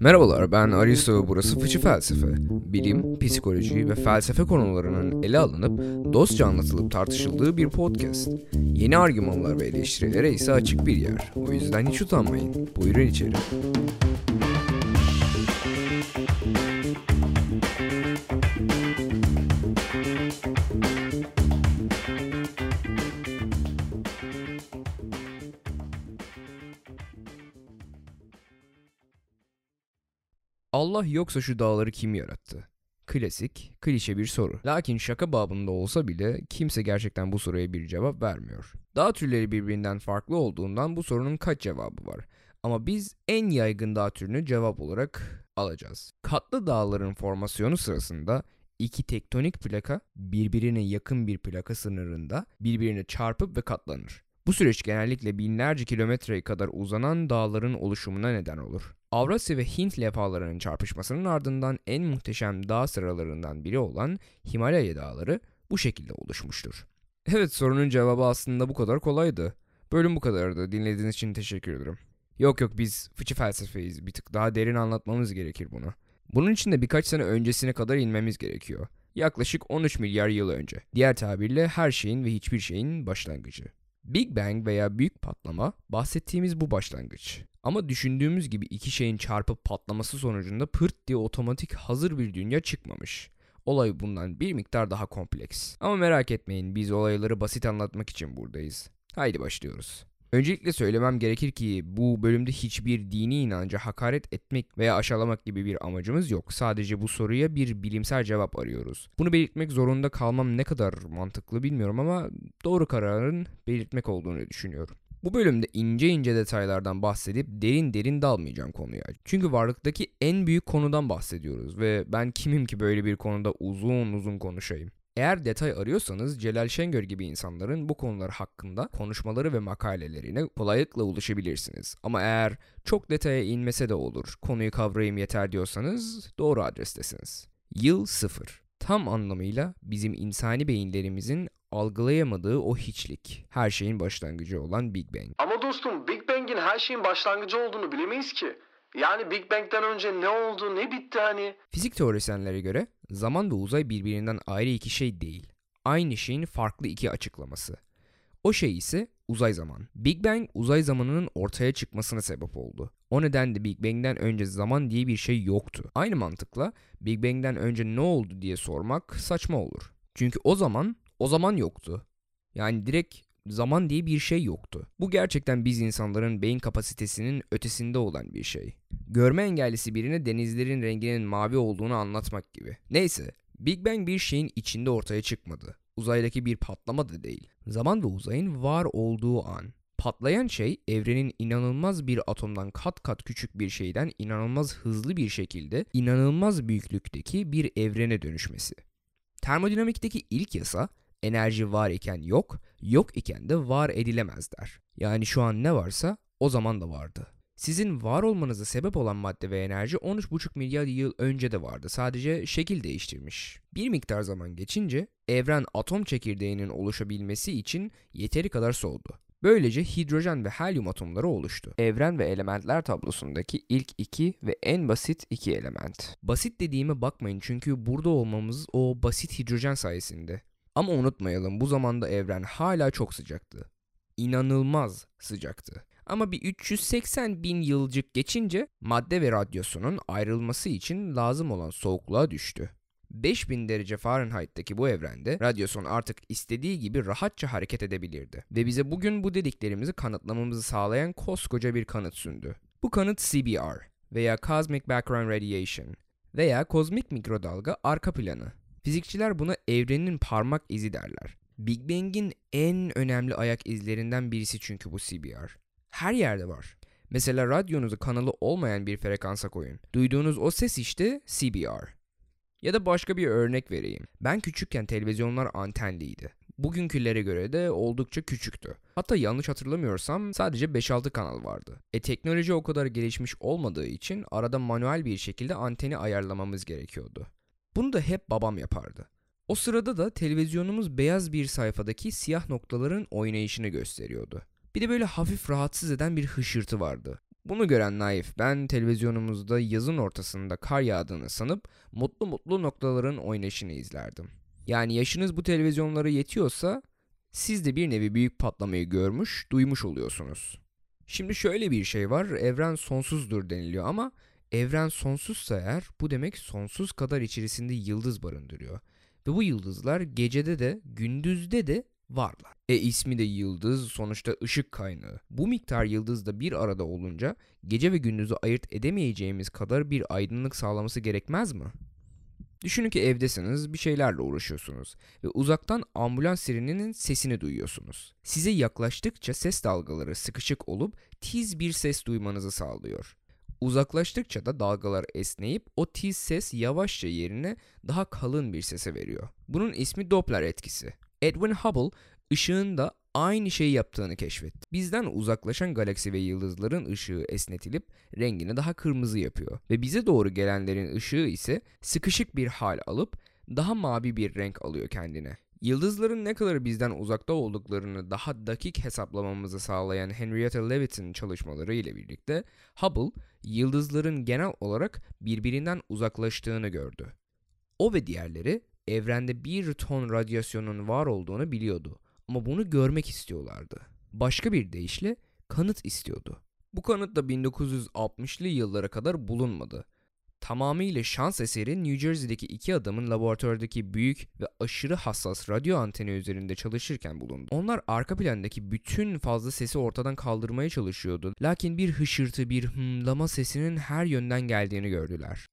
Merhabalar ben Aristo burası Fıçı Felsefe. Bilim, psikoloji ve felsefe konularının ele alınıp dostça anlatılıp tartışıldığı bir podcast. Yeni argümanlar ve eleştirilere ise açık bir yer. O yüzden hiç utanmayın. Buyurun içeri. Allah yoksa şu dağları kim yarattı? Klasik, klişe bir soru. Lakin şaka babında olsa bile kimse gerçekten bu soruya bir cevap vermiyor. Dağ türleri birbirinden farklı olduğundan bu sorunun kaç cevabı var? Ama biz en yaygın dağ türünü cevap olarak alacağız. Katlı dağların formasyonu sırasında iki tektonik plaka birbirine yakın bir plaka sınırında birbirine çarpıp ve katlanır. Bu süreç genellikle binlerce kilometreye kadar uzanan dağların oluşumuna neden olur. Avrasya ve Hint levhalarının çarpışmasının ardından en muhteşem dağ sıralarından biri olan Himalaya dağları bu şekilde oluşmuştur. Evet sorunun cevabı aslında bu kadar kolaydı. Bölüm bu kadardı. Dinlediğiniz için teşekkür ederim. Yok yok biz fıçı felsefeyiz. Bir tık daha derin anlatmamız gerekir bunu. Bunun için de birkaç sene öncesine kadar inmemiz gerekiyor. Yaklaşık 13 milyar yıl önce. Diğer tabirle her şeyin ve hiçbir şeyin başlangıcı. Big Bang veya büyük patlama bahsettiğimiz bu başlangıç. Ama düşündüğümüz gibi iki şeyin çarpıp patlaması sonucunda pırt diye otomatik hazır bir dünya çıkmamış. Olay bundan bir miktar daha kompleks. Ama merak etmeyin biz olayları basit anlatmak için buradayız. Haydi başlıyoruz. Öncelikle söylemem gerekir ki bu bölümde hiçbir dini inanca hakaret etmek veya aşağılamak gibi bir amacımız yok. Sadece bu soruya bir bilimsel cevap arıyoruz. Bunu belirtmek zorunda kalmam ne kadar mantıklı bilmiyorum ama doğru kararın belirtmek olduğunu düşünüyorum. Bu bölümde ince ince detaylardan bahsedip derin derin dalmayacağım konuya. Çünkü varlıktaki en büyük konudan bahsediyoruz ve ben kimim ki böyle bir konuda uzun uzun konuşayım. Eğer detay arıyorsanız Celal Şengör gibi insanların bu konular hakkında konuşmaları ve makalelerine kolaylıkla ulaşabilirsiniz. Ama eğer çok detaya inmese de olur, konuyu kavrayayım yeter diyorsanız doğru adrestesiniz. Yıl 0. Tam anlamıyla bizim insani beyinlerimizin algılayamadığı o hiçlik. Her şeyin başlangıcı olan Big Bang. Ama dostum Big Bang'in her şeyin başlangıcı olduğunu bilemeyiz ki. Yani Big Bang'den önce ne oldu ne bitti hani. Fizik teorisyenlere göre zaman ve uzay birbirinden ayrı iki şey değil. Aynı şeyin farklı iki açıklaması. O şey ise uzay zaman. Big Bang uzay zamanının ortaya çıkmasına sebep oldu. O nedenle Big Bang'den önce zaman diye bir şey yoktu. Aynı mantıkla Big Bang'den önce ne oldu diye sormak saçma olur. Çünkü o zaman o zaman yoktu. Yani direkt zaman diye bir şey yoktu. Bu gerçekten biz insanların beyin kapasitesinin ötesinde olan bir şey. Görme engellisi birine denizlerin renginin mavi olduğunu anlatmak gibi. Neyse, Big Bang bir şeyin içinde ortaya çıkmadı. Uzaydaki bir patlama da değil. Zaman ve uzayın var olduğu an. Patlayan şey evrenin inanılmaz bir atomdan kat kat küçük bir şeyden inanılmaz hızlı bir şekilde inanılmaz büyüklükteki bir evrene dönüşmesi. Termodinamikteki ilk yasa enerji var iken yok, yok iken de var edilemez der. Yani şu an ne varsa o zaman da vardı. Sizin var olmanıza sebep olan madde ve enerji 13,5 milyar yıl önce de vardı. Sadece şekil değiştirmiş. Bir miktar zaman geçince evren atom çekirdeğinin oluşabilmesi için yeteri kadar soğudu. Böylece hidrojen ve helyum atomları oluştu. Evren ve elementler tablosundaki ilk iki ve en basit iki element. Basit dediğime bakmayın çünkü burada olmamız o basit hidrojen sayesinde. Ama unutmayalım bu zamanda evren hala çok sıcaktı. İnanılmaz sıcaktı. Ama bir 380 bin yılcık geçince madde ve radyasyonun ayrılması için lazım olan soğukluğa düştü. 5000 derece Fahrenheit'taki bu evrende radyasyon artık istediği gibi rahatça hareket edebilirdi. Ve bize bugün bu dediklerimizi kanıtlamamızı sağlayan koskoca bir kanıt sündü. Bu kanıt CBR veya Cosmic Background Radiation veya kozmik mikrodalga arka planı. Fizikçiler buna evrenin parmak izi derler. Big Bang'in en önemli ayak izlerinden birisi çünkü bu CBR. Her yerde var. Mesela radyonuzu kanalı olmayan bir frekansa koyun. Duyduğunuz o ses işte CBR. Ya da başka bir örnek vereyim. Ben küçükken televizyonlar antenliydi. Bugünkülere göre de oldukça küçüktü. Hatta yanlış hatırlamıyorsam sadece 5-6 kanal vardı. E teknoloji o kadar gelişmiş olmadığı için arada manuel bir şekilde anteni ayarlamamız gerekiyordu. Bunu da hep babam yapardı. O sırada da televizyonumuz beyaz bir sayfadaki siyah noktaların oynayışını gösteriyordu. Bir de böyle hafif rahatsız eden bir hışırtı vardı. Bunu gören Naif ben televizyonumuzda yazın ortasında kar yağdığını sanıp mutlu mutlu noktaların oynayışını izlerdim. Yani yaşınız bu televizyonlara yetiyorsa siz de bir nevi büyük patlamayı görmüş, duymuş oluyorsunuz. Şimdi şöyle bir şey var, evren sonsuzdur deniliyor ama evren sonsuzsa eğer bu demek sonsuz kadar içerisinde yıldız barındırıyor. Ve bu yıldızlar gecede de gündüzde de varlar. E ismi de yıldız sonuçta ışık kaynağı. Bu miktar yıldız da bir arada olunca gece ve gündüzü ayırt edemeyeceğimiz kadar bir aydınlık sağlaması gerekmez mi? Düşünün ki evdesiniz, bir şeylerle uğraşıyorsunuz ve uzaktan ambulans sireninin sesini duyuyorsunuz. Size yaklaştıkça ses dalgaları sıkışık olup tiz bir ses duymanızı sağlıyor. Uzaklaştıkça da dalgalar esneyip o tiz ses yavaşça yerine daha kalın bir sese veriyor. Bunun ismi Doppler etkisi. Edwin Hubble ışığın da aynı şeyi yaptığını keşfetti. Bizden uzaklaşan galaksi ve yıldızların ışığı esnetilip rengini daha kırmızı yapıyor ve bize doğru gelenlerin ışığı ise sıkışık bir hal alıp daha mavi bir renk alıyor kendine. Yıldızların ne kadar bizden uzakta olduklarını daha dakik hesaplamamızı sağlayan Henrietta Leavitt'in çalışmaları ile birlikte Hubble, yıldızların genel olarak birbirinden uzaklaştığını gördü. O ve diğerleri evrende bir ton radyasyonun var olduğunu biliyordu ama bunu görmek istiyorlardı. Başka bir deyişle kanıt istiyordu. Bu kanıt da 1960'lı yıllara kadar bulunmadı. Tamamıyla şans eseri New Jersey'deki iki adamın laboratuvardaki büyük ve aşırı hassas radyo anteni üzerinde çalışırken bulundu. Onlar arka plandaki bütün fazla sesi ortadan kaldırmaya çalışıyordu. Lakin bir hışırtı, bir hımlama sesinin her yönden geldiğini gördüler.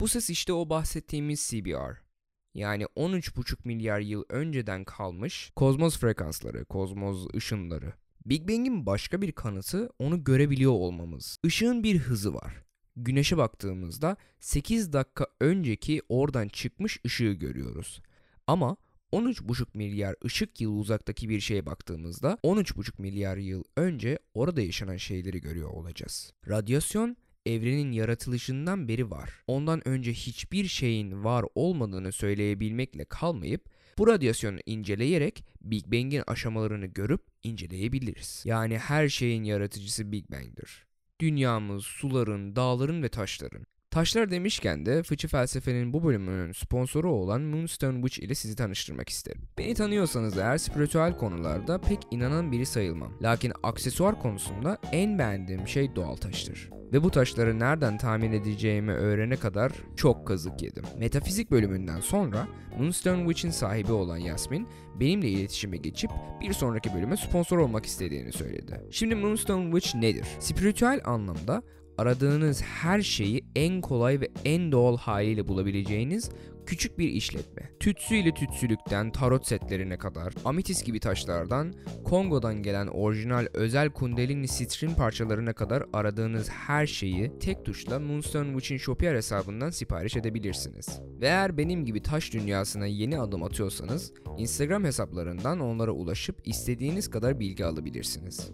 Bu ses işte o bahsettiğimiz CBR. Yani 13,5 milyar yıl önceden kalmış kozmos frekansları, kozmos ışınları. Big Bang'in başka bir kanıtı onu görebiliyor olmamız. Işığın bir hızı var. Güneşe baktığımızda 8 dakika önceki oradan çıkmış ışığı görüyoruz. Ama 13,5 milyar ışık yılı uzaktaki bir şeye baktığımızda 13,5 milyar yıl önce orada yaşanan şeyleri görüyor olacağız. Radyasyon evrenin yaratılışından beri var. Ondan önce hiçbir şeyin var olmadığını söyleyebilmekle kalmayıp bu radyasyonu inceleyerek Big Bang'in aşamalarını görüp inceleyebiliriz. Yani her şeyin yaratıcısı Big Bang'dir. Dünyamız, suların, dağların ve taşların. Taşlar demişken de fıçı felsefenin bu bölümünün sponsoru olan Moonstone Witch ile sizi tanıştırmak isterim. Beni tanıyorsanız eğer spiritüel konularda pek inanan biri sayılmam. Lakin aksesuar konusunda en beğendiğim şey doğal taştır ve bu taşları nereden tahmin edeceğimi öğrene kadar çok kazık yedim. Metafizik bölümünden sonra Moonstone Witch'in sahibi olan Yasmin benimle iletişime geçip bir sonraki bölüme sponsor olmak istediğini söyledi. Şimdi Moonstone Witch nedir? Spiritüel anlamda aradığınız her şeyi en kolay ve en doğal haliyle bulabileceğiniz küçük bir işletme. Tütsü ile tütsülükten tarot setlerine kadar, ametis gibi taşlardan, Kongo'dan gelen orijinal özel kundalini sitrin parçalarına kadar aradığınız her şeyi tek tuşla Moonstone Witch'in Shopier hesabından sipariş edebilirsiniz. Ve eğer benim gibi taş dünyasına yeni adım atıyorsanız, Instagram hesaplarından onlara ulaşıp istediğiniz kadar bilgi alabilirsiniz.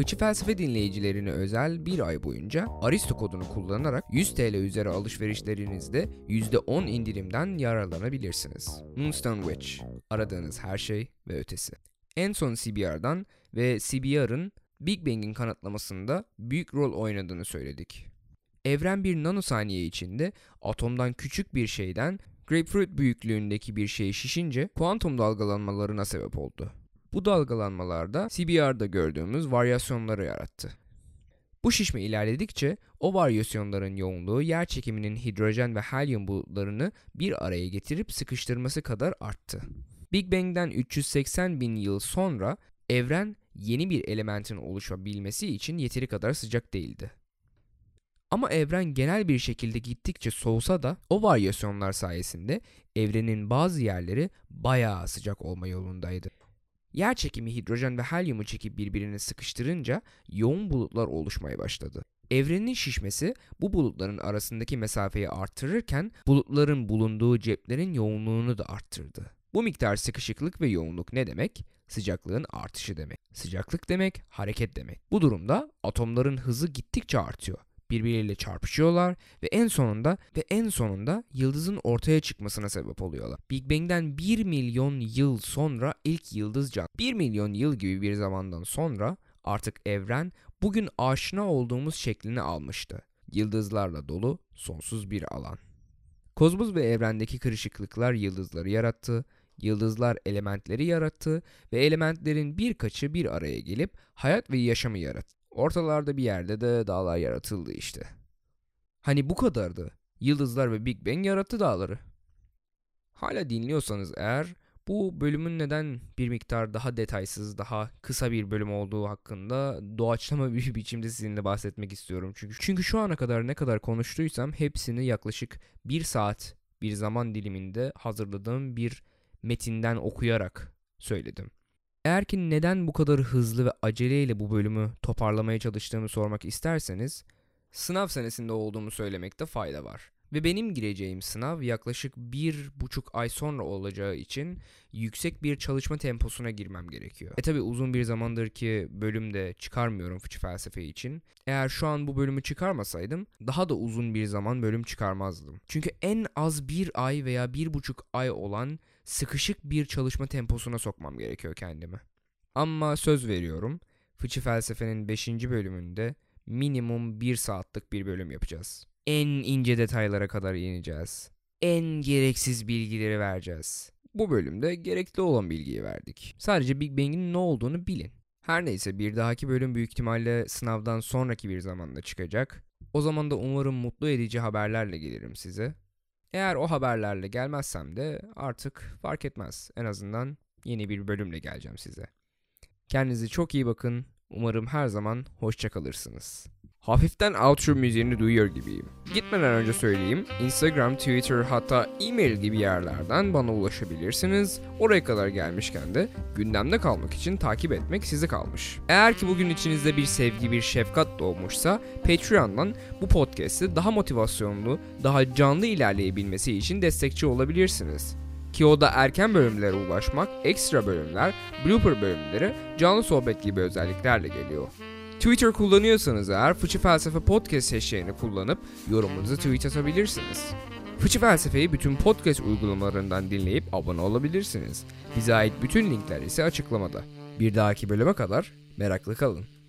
Fıçı felsefe dinleyicilerine özel bir ay boyunca Aristo kodunu kullanarak 100 TL üzeri alışverişlerinizde %10 indirimden yararlanabilirsiniz. Moonstone Witch, aradığınız her şey ve ötesi. En son CBR'dan ve CBR'ın Big Bang'in kanıtlamasında büyük rol oynadığını söyledik. Evren bir nanosaniye içinde atomdan küçük bir şeyden grapefruit büyüklüğündeki bir şey şişince kuantum dalgalanmalarına sebep oldu. Bu dalgalanmalarda CBR'da gördüğümüz varyasyonları yarattı. Bu şişme ilerledikçe o varyasyonların yoğunluğu yer çekiminin hidrojen ve helyum bulutlarını bir araya getirip sıkıştırması kadar arttı. Big Bang'den 380 bin yıl sonra evren yeni bir elementin oluşabilmesi için yeteri kadar sıcak değildi. Ama evren genel bir şekilde gittikçe soğusa da o varyasyonlar sayesinde evrenin bazı yerleri bayağı sıcak olma yolundaydı. Yer çekimi hidrojen ve helyumu çekip birbirine sıkıştırınca yoğun bulutlar oluşmaya başladı. Evrenin şişmesi bu bulutların arasındaki mesafeyi arttırırken bulutların bulunduğu ceplerin yoğunluğunu da arttırdı. Bu miktar sıkışıklık ve yoğunluk ne demek? Sıcaklığın artışı demek. Sıcaklık demek hareket demek. Bu durumda atomların hızı gittikçe artıyor birbirleriyle çarpışıyorlar ve en sonunda ve en sonunda yıldızın ortaya çıkmasına sebep oluyorlar. Big Bang'den 1 milyon yıl sonra ilk yıldız can. 1 milyon yıl gibi bir zamandan sonra artık evren bugün aşina olduğumuz şeklini almıştı. Yıldızlarla dolu sonsuz bir alan. Kozmos ve evrendeki kırışıklıklar yıldızları yarattı, yıldızlar elementleri yarattı ve elementlerin birkaçı bir araya gelip hayat ve yaşamı yarattı. Ortalarda bir yerde de dağlar yaratıldı işte. Hani bu kadardı. Yıldızlar ve Big Bang yarattı dağları. Hala dinliyorsanız eğer bu bölümün neden bir miktar daha detaysız, daha kısa bir bölüm olduğu hakkında doğaçlama bir biçimde sizinle bahsetmek istiyorum. Çünkü çünkü şu ana kadar ne kadar konuştuysam hepsini yaklaşık bir saat bir zaman diliminde hazırladığım bir metinden okuyarak söyledim. Eğer ki neden bu kadar hızlı ve aceleyle bu bölümü toparlamaya çalıştığımı sormak isterseniz, sınav senesinde olduğumu söylemekte fayda var. Ve benim gireceğim sınav yaklaşık bir buçuk ay sonra olacağı için yüksek bir çalışma temposuna girmem gerekiyor. E tabi uzun bir zamandır ki bölümde çıkarmıyorum fıçı felsefe için. Eğer şu an bu bölümü çıkarmasaydım daha da uzun bir zaman bölüm çıkarmazdım. Çünkü en az bir ay veya bir buçuk ay olan sıkışık bir çalışma temposuna sokmam gerekiyor kendimi. Ama söz veriyorum fıçı felsefenin 5. bölümünde minimum 1 saatlik bir bölüm yapacağız en ince detaylara kadar ineceğiz. En gereksiz bilgileri vereceğiz. Bu bölümde gerekli olan bilgiyi verdik. Sadece Big Bang'in ne olduğunu bilin. Her neyse bir dahaki bölüm büyük ihtimalle sınavdan sonraki bir zamanda çıkacak. O zaman da umarım mutlu edici haberlerle gelirim size. Eğer o haberlerle gelmezsem de artık fark etmez. En azından yeni bir bölümle geleceğim size. Kendinize çok iyi bakın. Umarım her zaman hoşça kalırsınız. Hafiften outro müziğini duyuyor gibiyim. Gitmeden önce söyleyeyim, Instagram, Twitter hatta e-mail gibi yerlerden bana ulaşabilirsiniz. Oraya kadar gelmişken de gündemde kalmak için takip etmek size kalmış. Eğer ki bugün içinizde bir sevgi, bir şefkat doğmuşsa Patreon'dan bu podcast'i daha motivasyonlu, daha canlı ilerleyebilmesi için destekçi olabilirsiniz. Ki o da erken bölümlere ulaşmak, ekstra bölümler, blooper bölümleri, canlı sohbet gibi özelliklerle geliyor. Twitter kullanıyorsanız eğer Fıçı Felsefe Podcast hashtag'ini kullanıp yorumunuzu tweet atabilirsiniz. Fıçı Felsefe'yi bütün podcast uygulamalarından dinleyip abone olabilirsiniz. Bize ait bütün linkler ise açıklamada. Bir dahaki bölüme kadar meraklı kalın.